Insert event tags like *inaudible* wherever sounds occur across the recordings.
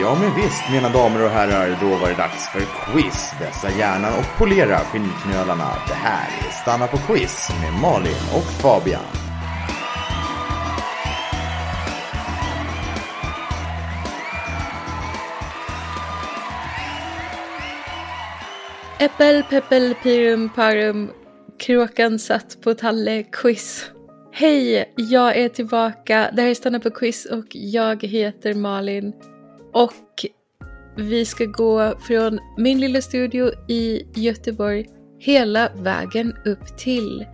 Ja men visst mina damer och herrar, då var det dags för quiz. Vässa hjärnan och polera skinnknölarna. Det här är Stanna på quiz med Malin och Fabian. Äppel, peppel, pirum, parum. Kråkan satt på talle, quiz. Hej, jag är tillbaka. Det här är Stanna på quiz och jag heter Malin. Och vi ska gå från min lilla studio i Göteborg hela vägen upp till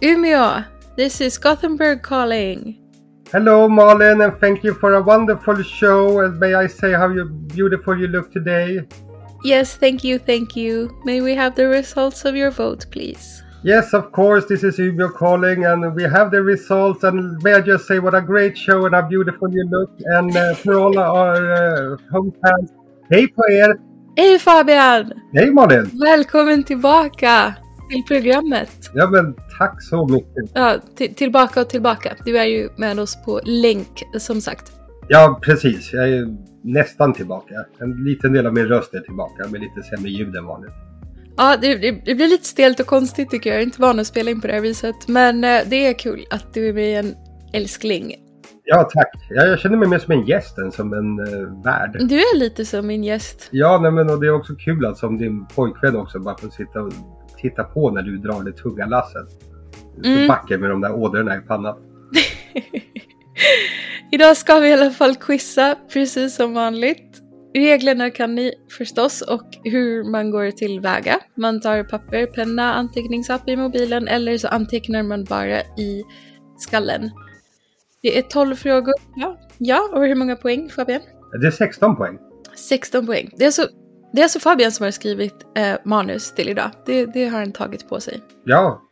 Umeå. This is Gothenburg calling. Hello, Malin, and thank you for a wonderful show. And may I say how you beautiful you look today? Yes, thank you, thank you. May we have the results of your vote, please? Yes, of course. This is Umeå calling, and we have the results. And may I just say what a great show and how beautiful you look. And uh, for all our uh, home fans, hej på er! Hej Fabian! Hej Malin! Välkommen tillbaka till programmet. Ja, men tack så mycket. Ja, till- tillbaka och tillbaka. Du är ju med oss på länk, som sagt. Ja, precis. Jag är nästan tillbaka. En liten del av min röst är tillbaka med lite sämre ljud än vanligt. Ja, det, det, det blir lite stelt och konstigt tycker jag. Jag är inte van att spela in på det här viset. Men eh, det är kul att du är med en älskling. Ja, tack. Jag, känner mig mer som en gäst än som en uh, värd. Du är lite som min gäst. Ja, nej, men och det är också kul att som din pojkvän också bara får sitta och titta på när du drar det tunga lasset. Så Mm. vacker med de där ådrorna i pannan. *laughs* Idag ska vi i alla fall quizza, precis som vanligt. Reglerna kan ni förstås och hur man går tillväga. Man tar papper, penna, anteckningsapp i mobilen eller så antecknar man bara i skallen. Det är 12 frågor. Ja, ja och hur många poäng Fabian? Det är 16 poäng. 16 poäng. Det är alltså, det är alltså Fabian som har skrivit eh, manus till idag. Det, det har han tagit på sig. Ja,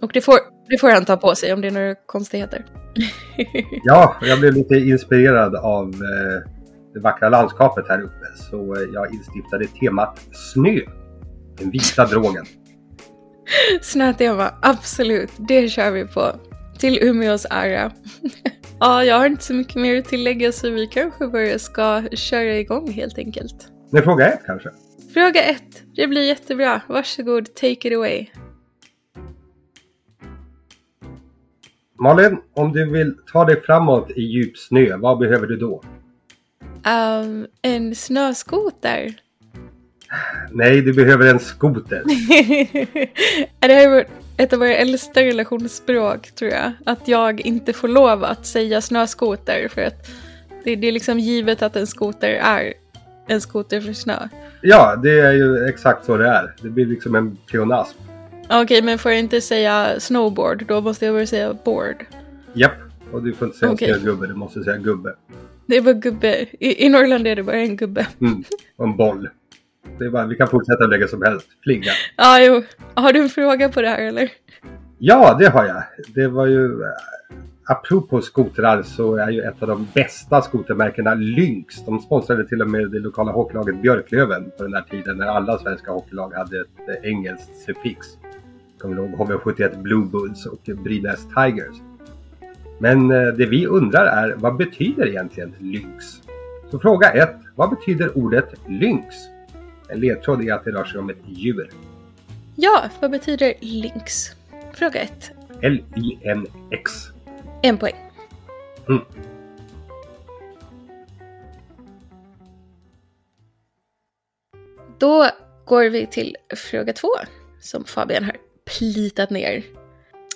Och det får, det får han ta på sig om det är några konstigheter. *laughs* ja, jag blev lite inspirerad av eh, det vackra landskapet här uppe. Så eh, jag instiftade temat snö. Den vita *laughs* drogen. Snötema, absolut. Det kör vi på. Till Umeås ära. *laughs* ja, jag har inte så mycket mer att tillägga så vi kanske bara ska köra igång helt enkelt. Men fråga ett kanske? Fråga ett. Det blir jättebra. Varsågod, take it away. Malin, om du vill ta dig framåt i djup snö, vad behöver du då? Um, en snöskoter. Nej, du behöver en skoter. är *laughs* det här vår- ett av våra äldsta relationsspråk tror jag? Att jag inte får lov att säga snöskoter för att det, det är liksom givet att en skoter är en skoter för snö. Ja, det är ju exakt så det är. Det blir liksom en pleonasm. Okej, men får jag inte säga snowboard, då måste jag väl säga board. Japp, och du får inte säga Okej. snögubbe, du måste säga gubbe. Det bara gubbe. I, I Norrland är det bara en gubbe. Mm. Och en boll. Det bara, vi kan fortsätta hur länge som helst. Flinga. Ja, jo. Har du en fråga på det här eller? Ja, det har jag. Det var ju... eh, Apropå skotrar så är ju ett av de bästa skotermärkena Lynx. De sponsrade till och med det lokala hockeylaget Björklöven på den där tiden när alla svenska hockeylag hade ett eh, engelskt suffix. Kommer du ihåg HV71 Blue Bulls och Brynäs Tigers? Men eh, det vi undrar är vad betyder egentligen Lynx? Så fråga 1. Vad betyder ordet Lynx? En ledtråd är att det rör sig om ett djur. Ja, vad betyder lynx? Fråga ett. L-Y-N-X. En poäng. Mm. Då går vi till fråga två, som Fabian har plitat ner.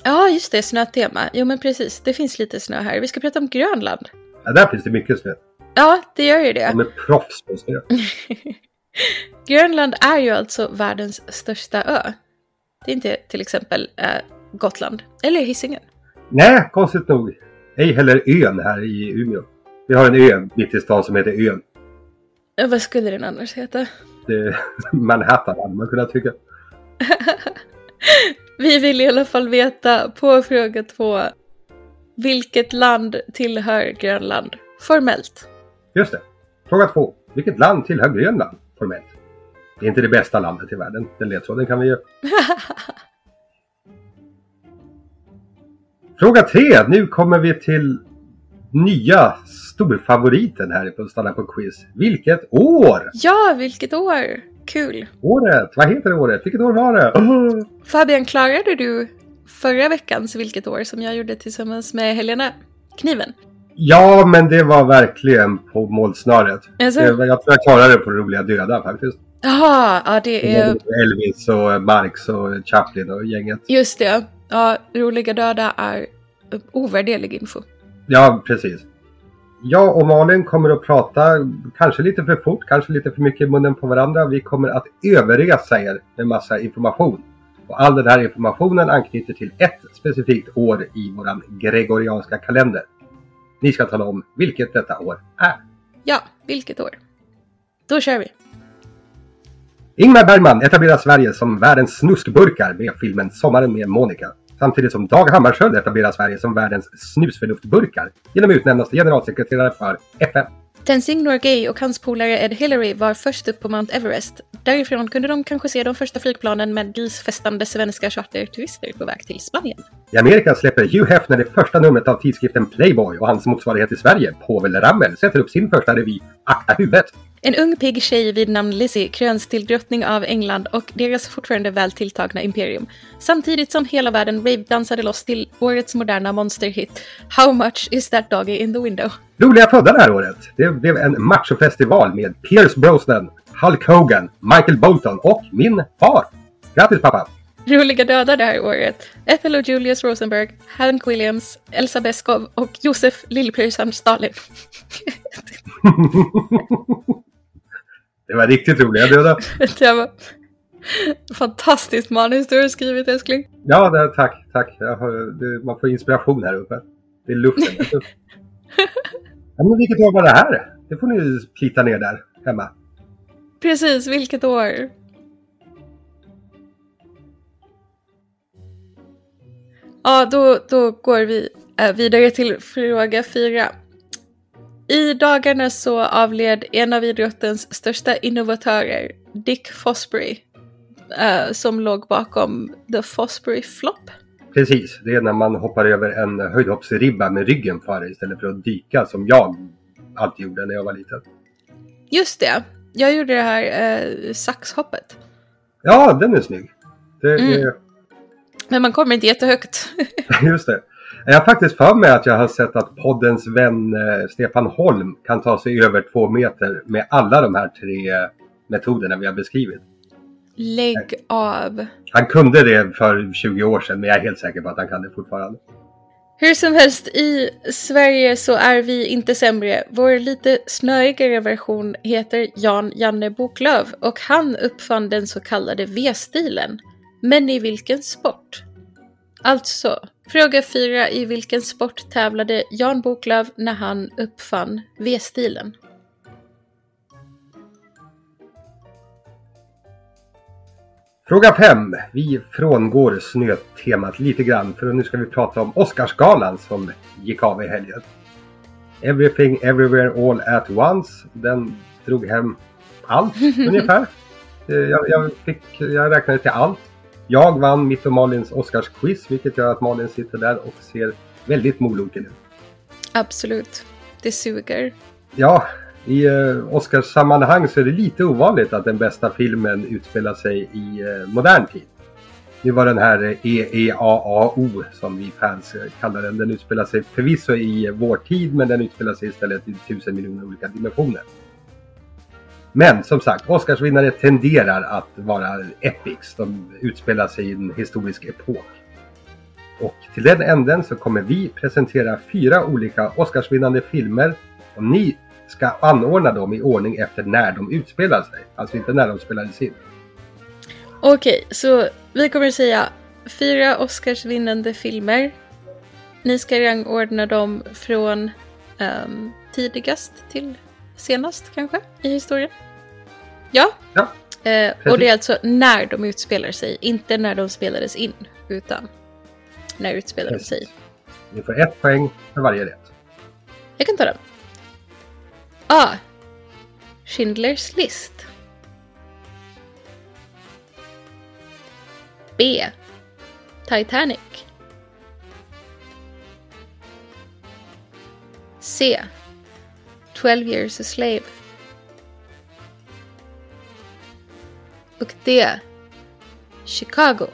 Ja, just det, snötema. Jo, men precis. Det finns lite snö här. Vi ska prata om Grönland. Ja, där finns det mycket snö. Ja, det gör ju det. De är proffs på snö. *laughs* Grönland är ju alltså världens största ö. Det är inte till exempel eh, Gotland eller Hisingen. Nej, konstigt nog. Ej heller ön här i Umeå. Vi har en ö mitt i stan som heter Ön. Eh, Vad skulle den annars heta? Det *laughs* Manhattan hade man kunnat tycka. *laughs* Vi vill i alla fall veta på fråga två. Vilket land tillhör Grönland formellt? Just det. Fråga två. Vilket land tillhör Grönland formellt? Det är inte det bästa landet i världen. Den ledtråden kan vi ge. *laughs* Fråga tre. Nu kommer vi till nya storfavoriten här på Stanna på quiz. Vilket år! Ja, vilket år! Kul! Året! Vad heter året? Vilket år var det? Oh. *clears throat* Fabian, klarade du förra veckans Vilket år som jag gjorde tillsammans med Helena Kniven? Ja, men det var verkligen på målsnöret. Alltså? Det, jag tror jag klarade det på Roliga Döda faktiskt. Jaha, ja det är... Elvis och Marx och Chaplin och gänget. Just det. Ja, Roliga Döda är ovärderlig info. Ja, precis. Jag och Malin kommer att prata, kanske lite för fort, kanske lite för mycket i munnen på varandra. Vi kommer att överresa er med massa information. Och all den här informationen anknyter till ett specifikt år i våran gregorianska kalender. Ni ska tala om vilket detta år är. Ja, vilket år? Då kör vi. Ingmar Bergman etablerar Sverige som världens snuskburkar med filmen Sommaren med Monica. Samtidigt som Dag Hammarskjöld etablerar Sverige som världens snusförnuftburkar genom utnämnas till generalsekreterare för FN. Tenzing Norgay och hans polare Ed Hillary var först upp på Mount Everest. Därifrån kunde de kanske se de första flygplanen med grisfestande svenska charterturister på väg till Spanien. I Amerika släpper Hugh Hefner det första numret av tidskriften Playboy och hans motsvarighet i Sverige, Povel Ramel, sätter upp sin första revy Akta huvudet. En ung pigg tjej vid namn Lizzie kröns till drottning av England och deras fortfarande väl tilltagna imperium. Samtidigt som hela världen rave-dansade loss till årets moderna monsterhit How much is that doggy in the window? Roliga födda det här året. Det blev en machofestival med Pierce Brosnan, Hulk Hogan, Michael Bolton och min far. Grattis pappa! Roliga döda det här året. Ethel och Julius Rosenberg, Hank Williams, Elsa Beskow och Josef Lillpröjsarn Stalin. *laughs* det var riktigt roliga döda. *laughs* det var fantastiskt manus du har skrivit älskling. Ja, det, tack, tack. Har, man får inspiration här uppe. Det är luften. *laughs* ja, men vilket år var det här? Det får ni plita ner där hemma. Precis, vilket år? Ja, då, då går vi äh, vidare till fråga fyra. I dagarna så avled en av idrottens största innovatörer, Dick Fosbury, äh, som låg bakom The Fosbury Flop. Precis, det är när man hoppar över en höjdhoppsribba med ryggen före istället för att dyka som jag alltid gjorde när jag var liten. Just det, jag gjorde det här äh, saxhoppet. Ja, den är snygg. Det mm. är men man kommer inte jättehögt. *laughs* Just det. Jag har faktiskt för mig att jag har sett att poddens vän eh, Stefan Holm kan ta sig över två meter med alla de här tre metoderna vi har beskrivit. Lägg av. Han kunde det för 20 år sedan men jag är helt säker på att han kan det fortfarande. Hur som helst, i Sverige så är vi inte sämre. Vår lite snöigare version heter Jan Janne Boklöv och han uppfann den så kallade V-stilen. Men i vilken sport? Alltså, fråga 4. I vilken sport tävlade Jan Boklöv när han uppfann V-stilen? Fråga 5. Vi frångår snötemat lite grann för nu ska vi prata om Oscarsgalan som gick av i helgen. Everything Everywhere All At Once. Den drog hem allt *laughs* ungefär. Eh, jag, jag, fick, jag räknade till allt. Jag vann mitt och Malins Oscarsquiz vilket gör att Malin sitter där och ser väldigt molunken ut. Absolut. Det suger. Ja, i eh, Oscarssammanhang så är det lite ovanligt att den bästa filmen utspelar sig i eh, modern tid. Det var den här eh, EEAAO som vi fans eh, kallar den. Den utspelar sig förvisso i eh, vår tid men den utspelar sig istället i tusen miljoner olika dimensioner. Men som sagt, Oscarsvinnare tenderar att vara epics. De utspelar sig i en historisk epok. Och till den änden så kommer vi presentera fyra olika Oscarsvinnande filmer och ni ska anordna dem i ordning efter när de utspelar sig. Alltså inte när de spelades in. Okej, så vi kommer att säga fyra Oscarsvinnande filmer. Ni ska rangordna dem från um, tidigast till senast kanske i historien? Ja. ja eh, och det är alltså när de utspelar sig, inte när de spelades in, utan när utspelade precis. sig. Ni får ett poäng för varje rätt. Jag kan ta den. A. Schindlers list. B. Titanic. C. 12 years a slave. Och D. Chicago.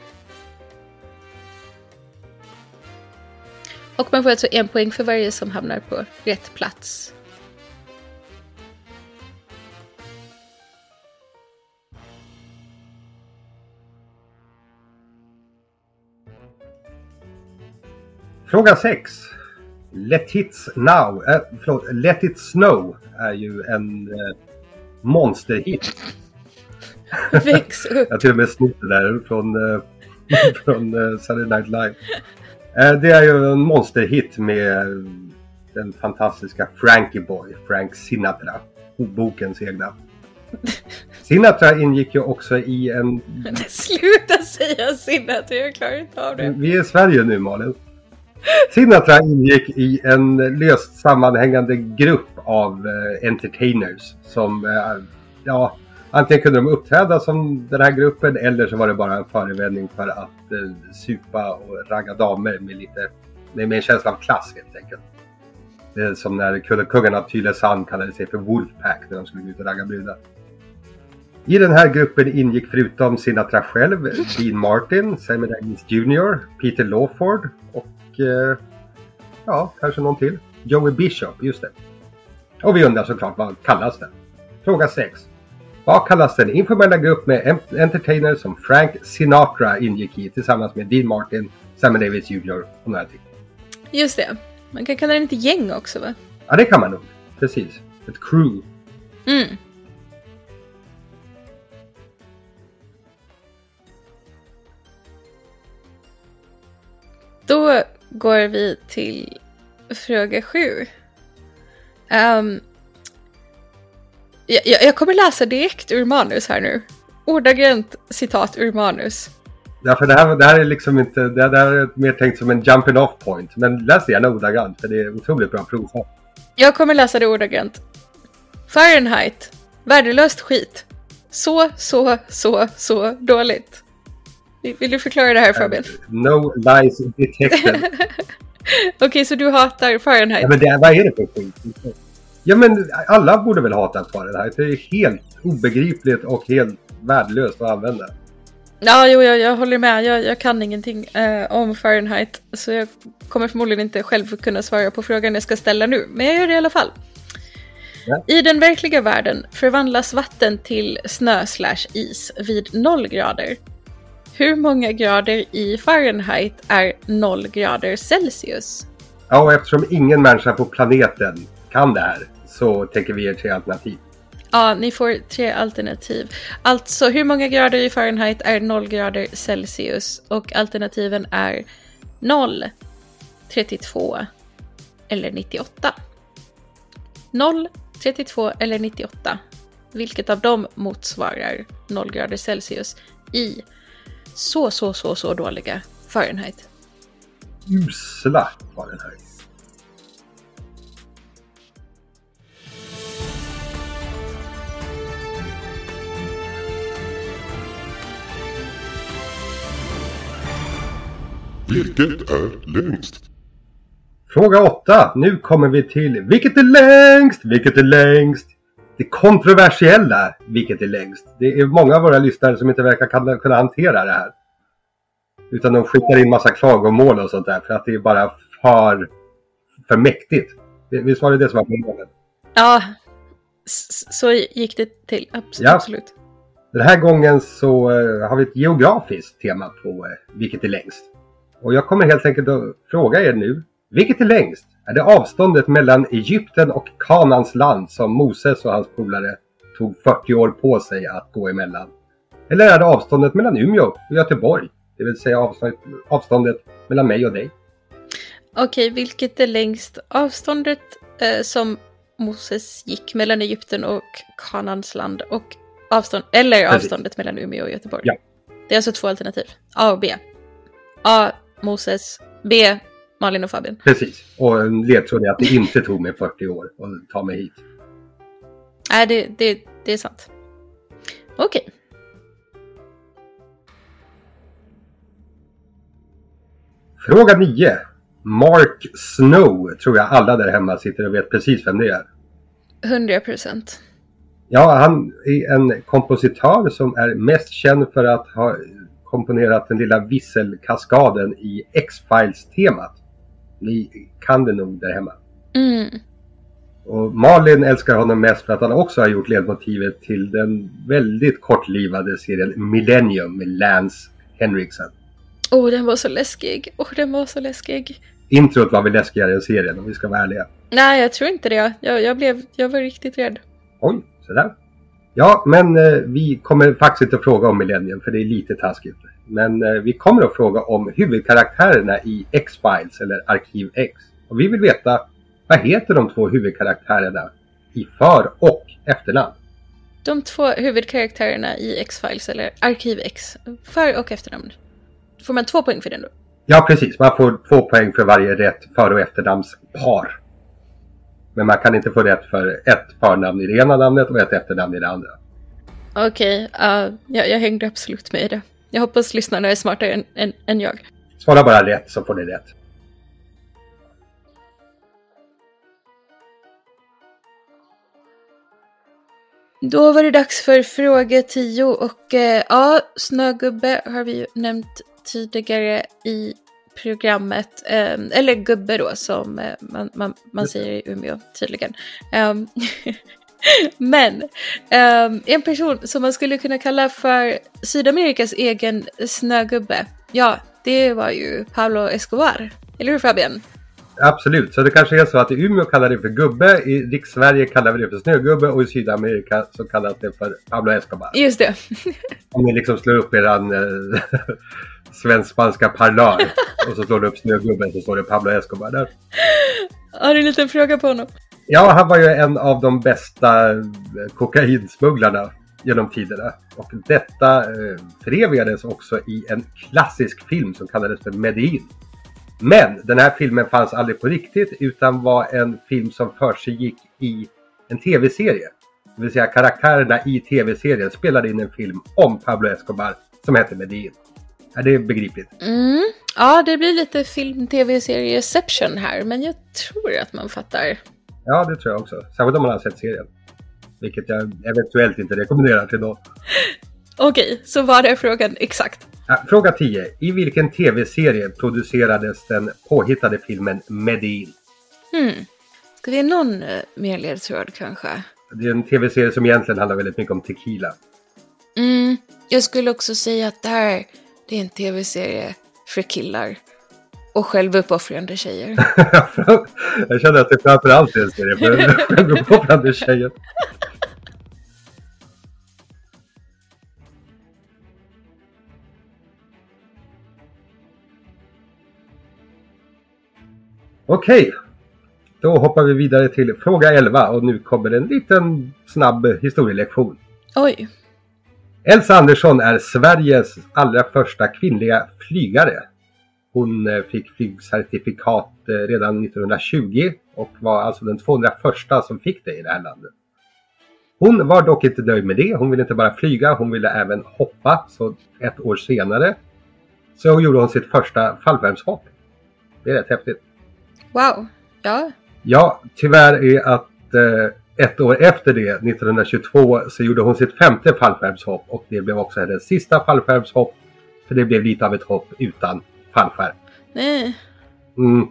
Och man får alltså en poäng för varje som hamnar på rätt plats. Fråga 6. Let it now, äh, förlåt, Let it snow är ju en äh, monsterhit. *laughs* Väx upp. Jag till och med snott det där från, äh, *laughs* från äh, Saturday Night Live. Det är ju en monsterhit med den fantastiska Frankie Boy, Frank Sinatra. Bokens egna. Sinatra ingick ju också i en... *laughs* Sluta säga Sinatra, jag klarar inte av det. Vi är i Sverige nu Malin. Sinatra ingick i en löst sammanhängande grupp av eh, entertainers som, eh, ja, antingen kunde de uppträda som den här gruppen eller så var det bara en förevändning för att eh, supa och ragga damer med lite, med, med en känsla av klass helt enkelt. Det är som när kungarna av Tylösand kallade sig för Wolfpack när de skulle gå ut och ragga brudar. I den här gruppen ingick förutom Sinatra själv Dean Martin, Sammy Davis Jr, Peter Lawford och eh, ja, kanske någon till. Joey Bishop, just det. Och vi undrar såklart vad kallas den? Fråga 6. Vad kallas den informella grupp med entertainers som Frank Sinatra ingick i tillsammans med Dean Martin, Sammy Davis Jr och några till? Just det. Man kan kalla den ett gäng också va? Ja, det kan man nog. Precis. Ett crew. Mm. Går vi till fråga sju. Um, jag, jag kommer läsa direkt ur manus här nu. Ordagrant citat ur manus. Ja, för det här, det här är liksom inte, det, det här är mer tänkt som en jumping off point. Men läs gärna ordagrant för det är otroligt bra prov. Jag kommer läsa det ordagrant. Fahrenheit. Värdelöst skit. Så, så, så, så dåligt. Vill du förklara det här Fabian? Uh, no lies detected. *laughs* Okej, okay, så du hatar Fahrenheit? Ja, men det, vad är det för skit? Ja, men alla borde väl hata Fahrenheit. Det är helt obegripligt och helt värdelöst att använda. Ja, jo, jag, jag håller med. Jag, jag kan ingenting eh, om Fahrenheit. Så jag kommer förmodligen inte själv kunna svara på frågan jag ska ställa nu. Men jag gör det i alla fall. Ja. I den verkliga världen förvandlas vatten till snö slash is vid noll grader. Hur många grader i Fahrenheit är 0 grader Celsius? Ja, och eftersom ingen människa på planeten kan det här så tänker vi er tre alternativ. Ja, ni får tre alternativ. Alltså, hur många grader i Fahrenheit är 0 grader Celsius? Och alternativen är 0, 32 eller 98. 0, 32 eller 98. Vilket av dem motsvarar 0 grader Celsius i så, så, så, så dåliga Fahrenheit. Usla Fahrenheit. Vilket är längst? Fråga 8. Nu kommer vi till Vilket är längst? Vilket är längst? Det kontroversiella, vilket är längst. Det är många av våra lyssnare som inte verkar kunna hantera det här. Utan de skickar in massa klagomål och sånt där för att det är bara för, för mäktigt. Visst var det det som var problemet? Ja, så gick det till. Absolut. Ja. Den här gången så uh, har vi ett geografiskt tema på uh, vilket är längst. Och jag kommer helt enkelt att fråga er nu, vilket är längst? Är det avståndet mellan Egypten och Kanans land som Moses och hans polare tog 40 år på sig att gå emellan? Eller är det avståndet mellan Umeå och Göteborg? Det vill säga avståndet, mellan mig och dig. Okej, vilket är längst? Avståndet eh, som Moses gick mellan Egypten och Kanans land och avstånd, eller Precis. avståndet mellan Umeå och Göteborg? Ja. Det är alltså två alternativ. A och B. A. Moses. B. Malin och Fabian. Precis. Och en ledtråd är att det inte tog mig 40 år att ta mig hit. Nej, det, det, det är sant. Okej. Okay. Fråga 9. Mark Snow tror jag alla där hemma sitter och vet precis vem det är. 100 procent. Ja, han är en kompositör som är mest känd för att ha komponerat den lilla visselkaskaden i X-Files-temat. Ni kan det nog där hemma. Mm. Och Malin älskar honom mest för att han också har gjort ledmotivet till den väldigt kortlivade serien Millennium med Lance Henriksen. Åh, oh, den var så läskig. Åh, oh, den var så läskig. Introt var väl läskigare än serien om vi ska vara ärliga. Nej, jag tror inte det. Jag, jag, blev, jag var riktigt rädd. Oj, sådär. Ja, men eh, vi kommer faktiskt inte att fråga om Millennium för det är lite taskigt. Men eh, vi kommer att fråga om huvudkaraktärerna i X-Files eller Arkiv X. Och vi vill veta vad heter de två huvudkaraktärerna i för och efternamn? De två huvudkaraktärerna i X-Files eller Arkiv X, för och efternamn. Får man två poäng för den då? Ja, precis. Man får två poäng för varje rätt för och efternamnspar. Men man kan inte få rätt för ett förnamn i det ena namnet och ett efternamn i det andra. Okej, okay, uh, jag, jag hängde absolut med i det. Jag hoppas lyssnarna är smartare än, än, än jag. Svara bara rätt så får ni rätt. Då var det dags för fråga 10 och eh, ja, Snögubbe har vi ju nämnt tidigare i programmet, eh, eller gubbe då som eh, man, man, man säger i Umeå tydligen. Um, *laughs* men um, en person som man skulle kunna kalla för Sydamerikas egen snögubbe, ja, det var ju Pablo Escobar. Eller hur Fabian? Absolut, så det kanske är så att i Umeå kallar det för gubbe, i Rikssverige kallar vi det för snögubbe och i Sydamerika så kallas det för Pablo Escobar. Just det. Om ni liksom slår upp eran eh, *laughs* svensk-spanska parlör och så slår du upp snögubben så står det Pablo Escobar där. Har du en liten fråga på honom? Ja, han var ju en av de bästa eh, kokainsmugglarna genom tiderna. Och detta eh, förevigades också i en klassisk film som kallades för Medellin. Men den här filmen fanns aldrig på riktigt utan var en film som försiggick i en tv-serie. Det vill säga karaktärerna i tv-serien spelade in en film om Pablo Escobar som hette Medellin. Är det begripligt? Mm. Ja, det blir lite film-tv-serieception här, men jag tror att man fattar. Ja, det tror jag också. Särskilt om man har sett serien. Vilket jag eventuellt inte rekommenderar till någon. *laughs* Okej, så vad är frågan exakt? Ja, fråga 10. I vilken tv-serie producerades den påhittade filmen Medin? Hmm. Ska vi ha någon uh, mer ledtråd kanske? Det är en tv-serie som egentligen handlar väldigt mycket om tequila. Mm. Jag skulle också säga att det här det är en tv-serie för killar. Och självuppoffrande tjejer. *laughs* jag känner att det framförallt är en serie för *laughs* självuppoffrande tjejer. Okej, då hoppar vi vidare till fråga 11 och nu kommer en liten snabb historielektion. Oj. Elsa Andersson är Sveriges allra första kvinnliga flygare. Hon eh, fick flygcertifikat eh, redan 1920 och var alltså den 201 som fick det i det här landet. Hon var dock inte nöjd med det. Hon ville inte bara flyga, hon ville även hoppa. Så ett år senare så gjorde hon sitt första fallskärmshopp. Det är rätt häftigt. Wow, ja. Ja, tyvärr är att eh, ett år efter det, 1922, så gjorde hon sitt femte fallskärmshopp och det blev också hennes sista fallskärmshopp. För det blev lite av ett hopp utan fallskärm. Nej. Mm.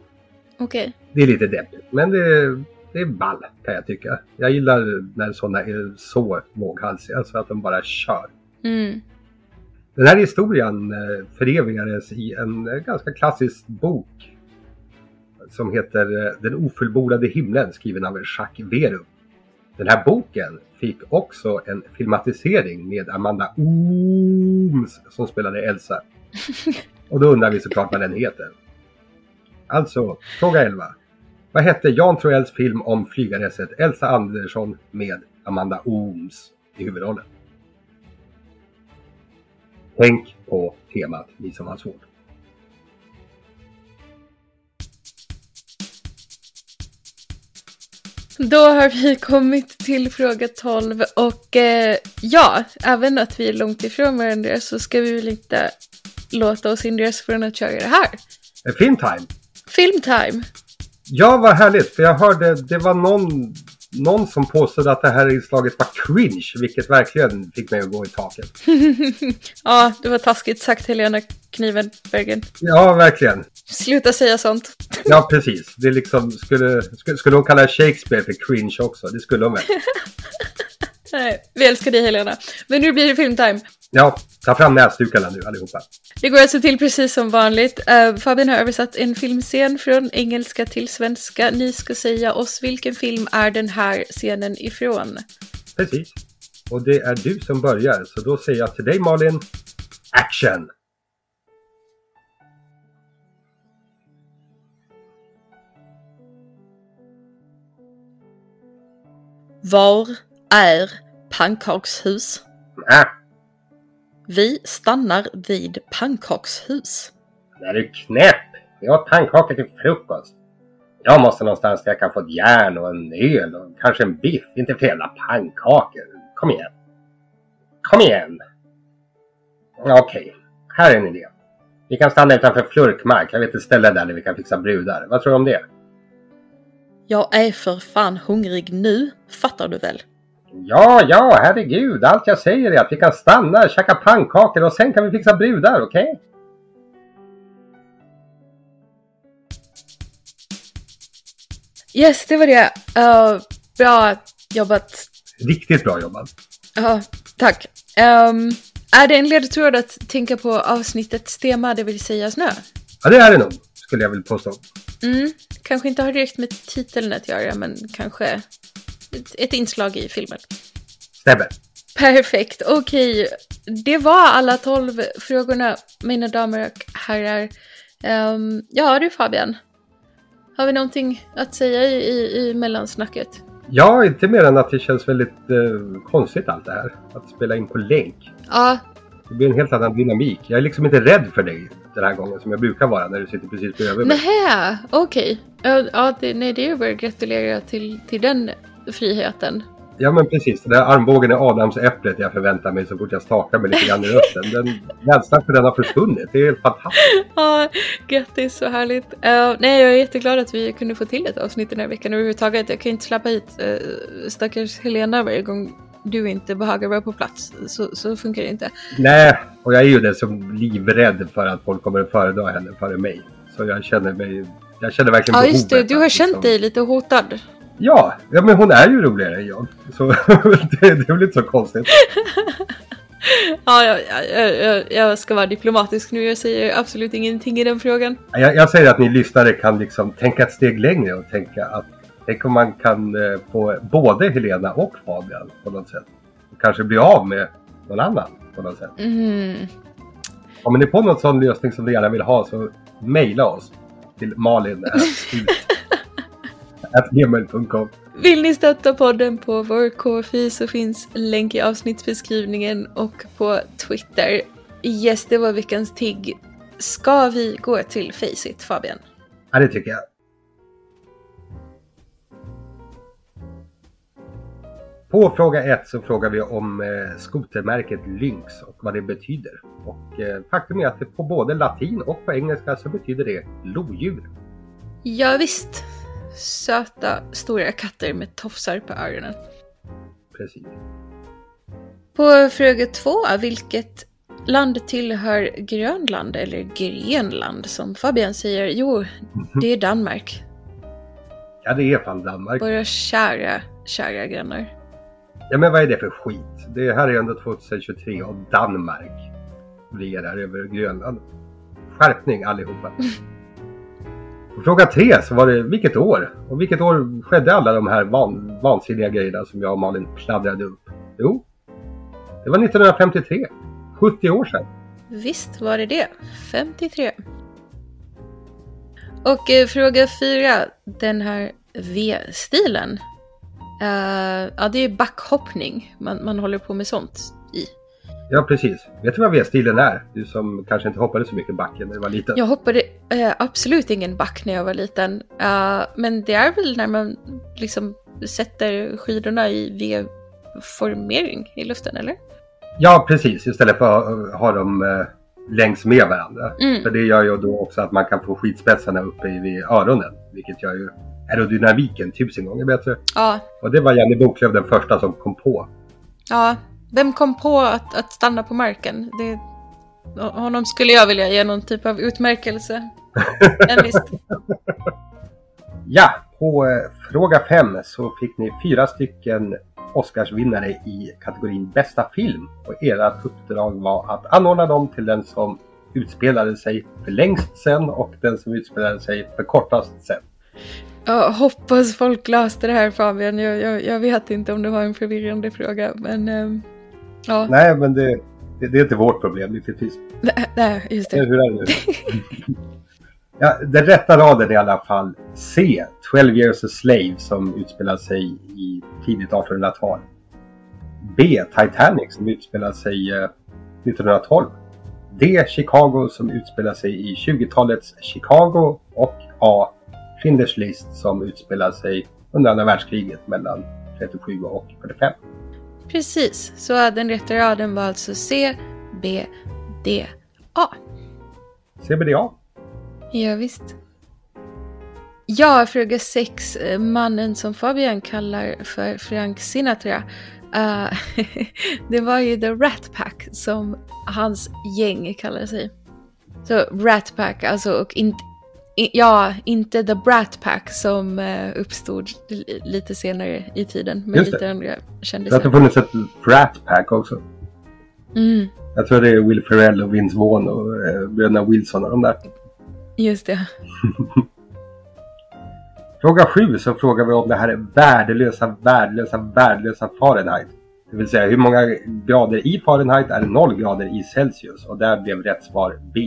Okej. Okay. Det är lite deppigt, men det, det är ball kan jag tycka. Jag gillar när sådana är så våghalsiga så att de bara kör. Mm. Den här historien eh, förevigades i en eh, ganska klassisk bok som heter eh, Den ofullbordade himlen skriven av Jacques Verum. Den här boken fick också en filmatisering med Amanda Ooms som spelade Elsa. *laughs* Och då undrar vi såklart vad den heter. Alltså, fråga 11. Vad hette Jan Troells film om flygareset Elsa Andersson med Amanda Ooms i huvudrollen? Tänk på temat, ni som har svårt. Då har vi kommit till fråga 12 och eh, ja, även att vi är långt ifrån varandra så ska vi väl inte låta oss hindras från att köra det här. Film time! Filmtime! Ja, vad härligt. För jag hörde, det var någon, någon som påstod att det här inslaget var cringe, vilket verkligen fick mig att gå i taket. *laughs* Ja, det var taskigt sagt Helena Knivenbergen. Ja, verkligen. Sluta säga sånt. *laughs* Ja, precis. Det liksom skulle, skulle, skulle hon kalla Shakespeare för cringe också? Det skulle hon väl? *laughs* Nej, vi älskar dig Helena. Men nu blir det filmtime. Ja, ta fram näsdukarna nu allihopa. Det går alltså till precis som vanligt. Uh, Fabian har översatt en filmscen från engelska till svenska. Ni ska säga oss vilken film är den här scenen ifrån. Precis. Och det är du som börjar, så då säger jag till dig Malin, action! Var är pannkakshus? Äh, Vi stannar vid pannkakshus. är du knäpp? Jag åt pannkakor till frukost. Jag måste någonstans där jag kan få ett järn och en öl och kanske en biff. Inte för jävla pannkakor. Kom igen. Kom igen. Okej, här är en idé. Vi kan stanna utanför Flurkmark. Jag vet ett ställe där vi kan fixa brudar. Vad tror du om det? Jag är för fan hungrig nu, fattar du väl? Ja, ja, herregud. Allt jag säger är att vi kan stanna, käka pannkakor och sen kan vi fixa brudar, okej? Yes, det var det. Uh, bra jobbat. Riktigt bra jobbat. Ja, tack. Ehm, är det en ledtråd att tänka på avsnittets tema, det vill säga snö? Ja, det är det nog, skulle jag vilja påstå. Mm, kanske inte har direkt med titeln att göra, men kanske ett, inslag i filmen. Stämmer. Perfekt, okej. Det var alla tolv frågorna, mina damer och herrar. Ehm, ja du Fabian, har vi någonting att säga i, i, i mellansnacket? Ja, inte mer än att det känns väldigt eh, konstigt allt det här. Att spela in på länk. Ja, Det blir en helt annan dynamik. Jag är liksom inte rädd för dig den här gången som jag brukar vara när du sitter precis bredvid mig. nähä, okej. Ja, ja, det, nej, det är bara att gratulera till, till den friheten. Ja men precis, den där armbågen är adamsäpplet jag förväntar mig så fort jag stakar mig lite grann i rösten. Den, rädslan för den har försvunnit. Det är helt fantastiskt. *laughs* Ja, grattis, så härligt. Uh, nej, jag är jätteglad att vi kunde få till ett avsnitt den här veckan överhuvudtaget. Jag kan ju inte släppa hit uh, stackars Helena varje gång du inte behagar vara på plats. Så, så funkar det inte. Nej, och jag är ju den som livrädd för att folk kommer att föredra henne före mig. Så jag känner mig... Jag känner verkligen Ja, just det. behovet Du har att känt liksom- dig lite hotad. Ja, ja, men hon är ju roligare än jag. Så *laughs* det, det är väl inte så konstigt. *laughs* Ja, jag, jag, jag, jag ska vara diplomatisk nu. Jag säger absolut ingenting i den frågan. Jag, jag säger att ni lyssnare kan liksom tänka ett steg längre och tänka att tänk om man kan eh, få både Helena och Fabian på något sätt. Och kanske bli av med någon annan på något sätt. Mm. Om ni är på någon sån lösning som ni gärna vill ha så mejla oss till *laughs* malin.gmail.com Vill ni stötta podden på vår KFI så finns länk i avsnittsbeskrivningen och på Twitter. Yes, det var veckans tigg. Ska vi gå till Faceit, Fabian? Ja, det tycker jag. På fråga ett så frågar vi om eh, skotermärket Lynx och vad det betyder. Och eh, faktum är att det på både latin och på engelska så betyder det lodjur. Ja, visst. Söta, stora katter med tofsar på öronen. Precis. På fråga två, vilket land tillhör Grönland eller Grenland som Fabian säger? Jo, det är Danmark. Ja, det är fan Danmark. Våra kära, kära grannar. Ja, men vad är det för skit? Det här är ändå 2023 och Danmark regerar över Grönland. Skärpning allihopa. *laughs* På fråga tre så var det vilket år? Och vilket år skedde alla de här van, vansinniga grejerna som jag och Malin pladdrade upp? Jo, det var 1953. 70 år sedan. Visst var det det. 53. Och eh, fråga fyra, den här V-stilen. Uh, ja, det är backhoppning. Man, man håller på med sånt i. Ja, precis. Vet du vad V-stilen är? Du som kanske inte hoppade så mycket backen när du var liten. Jag hoppade eh, absolut ingen back när jag var liten. Eh, men det är väl när man liksom sätter skidorna i V-formering i luften, eller? Ja, precis. Istället för att ha dem eh, längs med varandra. Mm. För det gör ju då också att man kan få skidspetsarna uppe i vid öronen. Vilket gör ju aerodynamiken tusen gånger bättre. Ja, Och det var Janne Boklöv den första som kom på. ja. Vem kom på att, att stanna på marken? Det, honom skulle jag vilja ge någon typ av utmärkelse. *laughs* En visst. Ja, på eh, fråga fem så fick ni fyra stycken Oscarsvinnare i kategorin bästa film. Och ert uppdrag var att anordna dem till den som utspelade sig för längst sen och den som utspelade sig för kortast sen. Jag hoppas folk löste det här Fabian. Jag, jag, jag vet inte om det var en förvirrande fråga. Men ehm, ja, Nej, men det, det, det är inte vårt problem lyckligtvis. nej, nej, just det. hur är det nu? *laughs* ja, den rätta raden är i alla fall C. 12 years a slave som utspelar sig i tidigt 1800-tal. B. Titanic som utspelar sig eh, 1912. D. Chicago som utspelar sig i 20-talets Chicago. Och A. Schindler's list som utspelar sig under andra världskriget mellan 37 och 45. Precis, så den rätta raden var alltså C, B, D, A. CBDA. Ja, visst. Ja, fråga 6. Mannen som Fabian kallar för Frank Sinatra. Eh, *laughs* det var ju The Rat Pack som hans gäng kallar sig. Så Rat Pack, alltså och inte... Ja, inte The Brat Pack som eh, uppstod li- lite senare i tiden med Just det. lite andra Det har kändisar. funnits ett Brat Pack också. Mm, Jag tror det är Will Ferrell och Vince Vaughn och eh, bröderna Wilson och de där. just det. *laughs* Fråga sju så frågar vi om det här är värdelösa, värdelösa, värdelösa Fahrenheit. Det vill säga hur många grader i Fahrenheit är 0 grader i Celsius? Och där blev rätt svar B.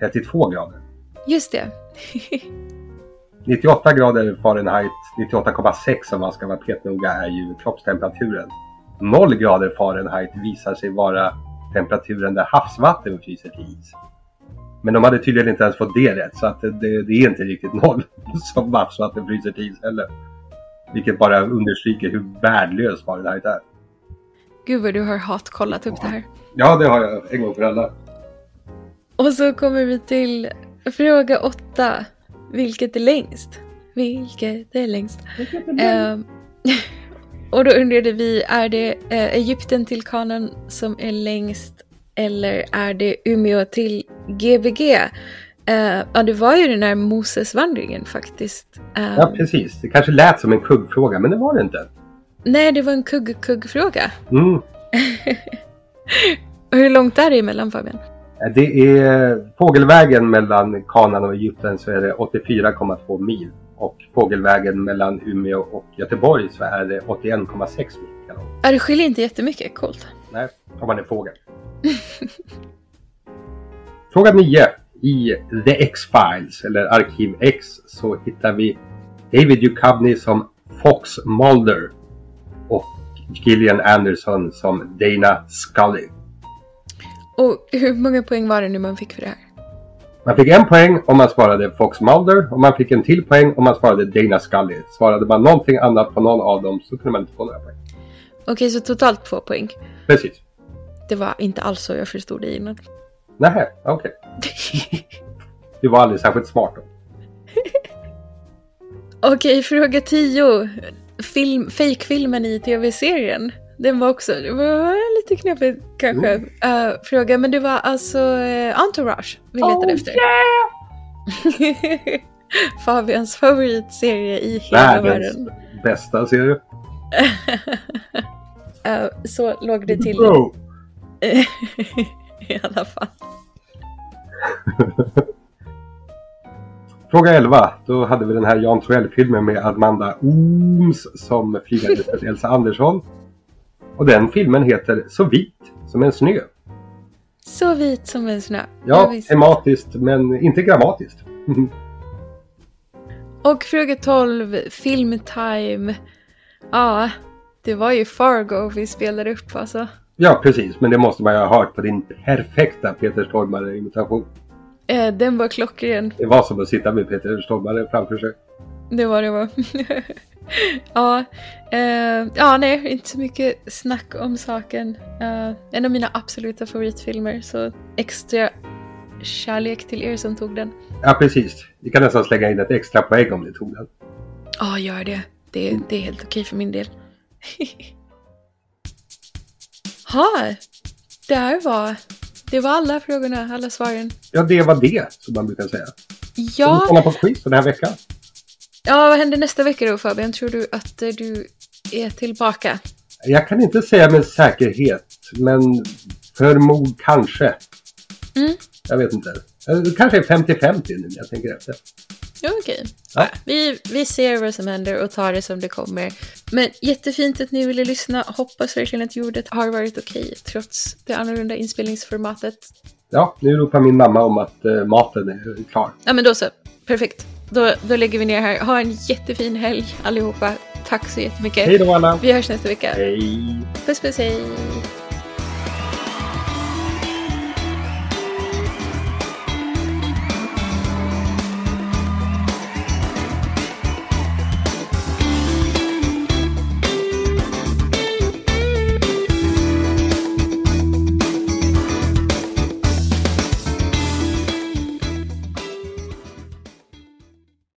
32 grader. Just det. *laughs* 98 grader Fahrenheit, 98,6 om man ska vara petnoga, är ju kroppstemperaturen. 0 grader Fahrenheit visar sig vara temperaturen där havsvatten fryser till is. Men de hade tydligen inte ens fått det rätt, så att det, det, det är inte riktigt noll *laughs* som havsvatten fryser till is heller. Vilket bara understryker hur värdelös Fahrenheit är. Gud vad du har hatkollat upp det här. Ja, det har jag en gång för alla. Och så kommer vi till fråga åtta. Vilket är längst? Vilket är längst? Ehm, *laughs* och då undrade vi, är det eh, Egypten till kanan som är längst eller är det Umeå till Gbg? Eh, ja, det var ju den här Mosesvandringen faktiskt. Ehm, Ja, precis. Det kanske lät som en kuggfråga, men det var det inte. nej, det var en kugg-kugg-fråga. Mm. *laughs* Hur långt är det emellan Fabian? Det är fågelvägen mellan Kanan och Egypten så är det 84,2 mil. Och fågelvägen mellan Umeå och Göteborg så är det 81,6 mil. Ja, det skiljer inte jättemycket. Coolt. Nej, om man är fågel. *laughs* Fråga 9. I The X-Files, eller Arkiv X, så hittar vi David Duchovny som Fox Mulder och Gillian Anderson som Dana Scully. Och hur många poäng var det nu man fick för det här? Man fick en poäng om man svarade Fox Mulder och man fick en till poäng om man svarade Dana Scully. Svarade man någonting annat på någon av dem så kunde man inte få några poäng. Okej, så totalt två poäng. Precis. Det var inte alls så jag förstod det innan. Nähä, okej. *laughs* Du var aldrig särskilt smart då. Okej, fråga 10. Film, Fake-filmen i tv-serien. Den var också, det var lite knepigt kanske. Uh, fråga, men det var alltså uh, Entourage vi letade efter. *laughs* Fabians favoritserie i hela Världens världen. bästa serie. Uh, *laughs* så låg det till Bro. *laughs* i alla fall. Fråga 11. Då hade vi den här Jan Troell-filmen med Amanda Ooms som flygade för Elsa Andersson. Och den filmen heter Så vit som en snö. Så vit som en snö. Ja, tematiskt men inte grammatiskt. *laughs* Och fråga 12, filmtime. Ja, det var ju Fargo vi spelade upp alltså. ja, precis. Men det måste man ju ha hört på din perfekta Peter Stormare-imitation. Eh, den var klockren. Det var som att sitta med Peter Stormare framför sig. Det var det var. *laughs* *laughs* ja, eh, ja, nej, inte så mycket snack om saken. Eh, en av mina absoluta favoritfilmer, så extra kärlek till er som tog den. Ja, precis. Vi kan nästan slänga in ett extra poäng om ni tog den. Ja, gör det. Det, det är helt okej för min del. *laughs* ha, där var... Det var alla frågorna, alla svaren. Ja, det var det, som man brukar säga. Ska vi Ja, kolla på quiz den här veckan? Ja, vad händer nästa vecka då Fabian? Tror du att eh, du är tillbaka? Jag kan inte säga med säkerhet, men förmod kanske. Mm. Jag vet inte. Det kanske är 50-50 nu när jag tänker efter. Ja, okej. Ja. Vi, vi ser vad som händer och tar det som det kommer. Men jättefint att ni ville lyssna. Hoppas verkligen att ljudet har varit okej trots det annorlunda inspelningsformatet. Ja, nu ropar min mamma om att eh, maten är klar. Ja, men då så. Perfekt. Då, då lägger vi ner här. Ha en jättefin helg allihopa. Tack så jättemycket. Hej då alla! Vi hörs nästa vecka. Hej! Puss puss hej.